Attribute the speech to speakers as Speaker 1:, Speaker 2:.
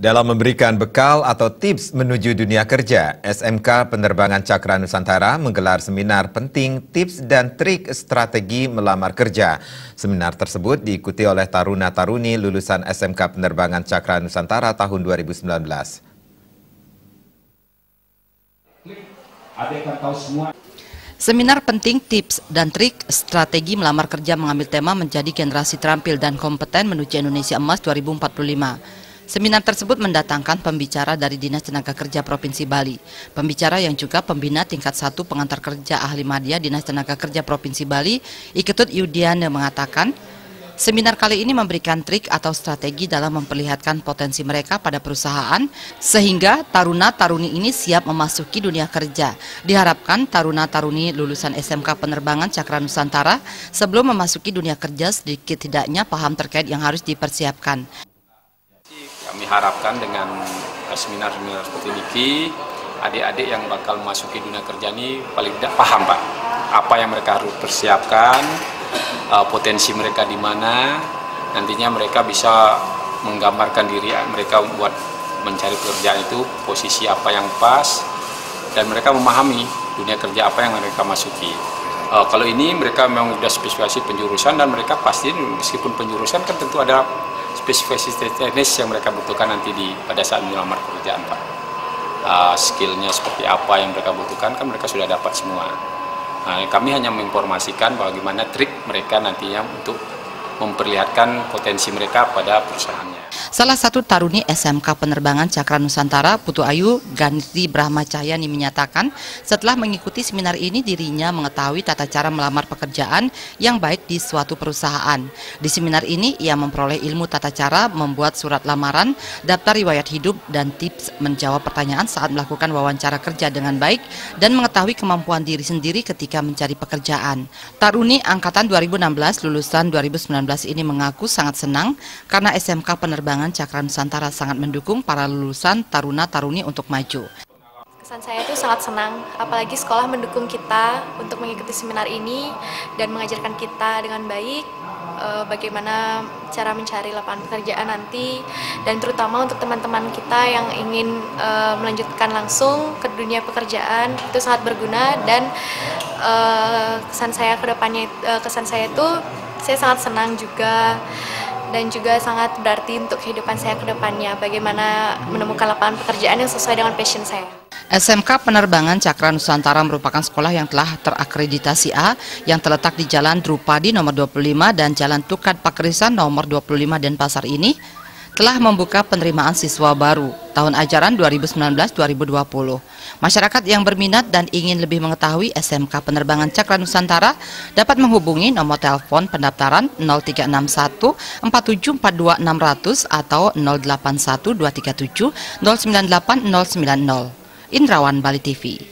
Speaker 1: Dalam memberikan bekal atau tips menuju dunia kerja, SMK Penerbangan Cakra Nusantara menggelar seminar penting tips dan trik strategi melamar kerja. Seminar tersebut diikuti oleh taruna-taruni lulusan SMK Penerbangan Cakra Nusantara tahun 2019.
Speaker 2: Seminar penting tips dan trik strategi melamar kerja mengambil tema menjadi generasi terampil dan kompeten menuju Indonesia Emas 2045. Seminar tersebut mendatangkan pembicara dari Dinas Tenaga Kerja Provinsi Bali. Pembicara yang juga pembina tingkat satu pengantar kerja ahli media Dinas Tenaga Kerja Provinsi Bali, Iketut Yudiane mengatakan, Seminar kali ini memberikan trik atau strategi dalam memperlihatkan potensi mereka pada perusahaan sehingga taruna-taruni ini siap memasuki dunia kerja. Diharapkan taruna-taruni lulusan SMK Penerbangan Cakra Nusantara sebelum memasuki dunia kerja sedikit tidaknya paham terkait yang harus dipersiapkan.
Speaker 3: Harapkan dengan eh, seminar-seminar seperti ini, adik-adik yang bakal masuki dunia kerja ini paling tidak paham Pak, apa yang mereka harus persiapkan, eh, potensi mereka di mana, nantinya mereka bisa menggambarkan diri mereka buat mencari pekerjaan itu posisi apa yang pas, dan mereka memahami dunia kerja apa yang mereka masuki. Uh, kalau ini mereka memang sudah spesifikasi penjurusan dan mereka pasti meskipun penjurusan kan tentu ada spesifikasi teknis yang mereka butuhkan nanti di pada saat melamar pekerjaan Pak. Uh, skillnya seperti apa yang mereka butuhkan kan mereka sudah dapat semua. Nah, kami hanya menginformasikan bagaimana trik mereka nantinya untuk memperlihatkan potensi mereka pada perusahaannya.
Speaker 2: Salah satu taruni SMK Penerbangan Cakra Nusantara, Putu Ayu Ganti Brahma Cahyani menyatakan, setelah mengikuti seminar ini dirinya mengetahui tata cara melamar pekerjaan yang baik di suatu perusahaan. Di seminar ini ia memperoleh ilmu tata cara membuat surat lamaran, daftar riwayat hidup dan tips menjawab pertanyaan saat melakukan wawancara kerja dengan baik dan mengetahui kemampuan diri sendiri ketika mencari pekerjaan. Taruni angkatan 2016 lulusan 2019 ini mengaku sangat senang karena SMK Penerbangan Cakra Nusantara sangat mendukung para lulusan taruna-taruni untuk maju.
Speaker 4: Kesan saya itu sangat senang, apalagi sekolah mendukung kita untuk mengikuti seminar ini dan mengajarkan kita dengan baik eh, bagaimana cara mencari lapangan pekerjaan nanti dan terutama untuk teman-teman kita yang ingin eh, melanjutkan langsung ke dunia pekerjaan itu sangat berguna dan eh, kesan saya ke depannya kesan saya itu saya sangat senang juga dan juga sangat berarti untuk kehidupan saya ke depannya, bagaimana menemukan lapangan pekerjaan yang sesuai dengan passion saya.
Speaker 2: SMK Penerbangan Cakra Nusantara merupakan sekolah yang telah terakreditasi A yang terletak di Jalan Drupadi nomor 25 dan Jalan Tukat Pakrisan nomor 25 Denpasar ini telah membuka penerimaan siswa baru tahun ajaran 2019-2020. Masyarakat yang berminat dan ingin lebih mengetahui SMK Penerbangan Cakra Nusantara dapat menghubungi nomor telepon pendaftaran 0361 4742 600 atau 081 237 098 090. Indrawan Bali TV.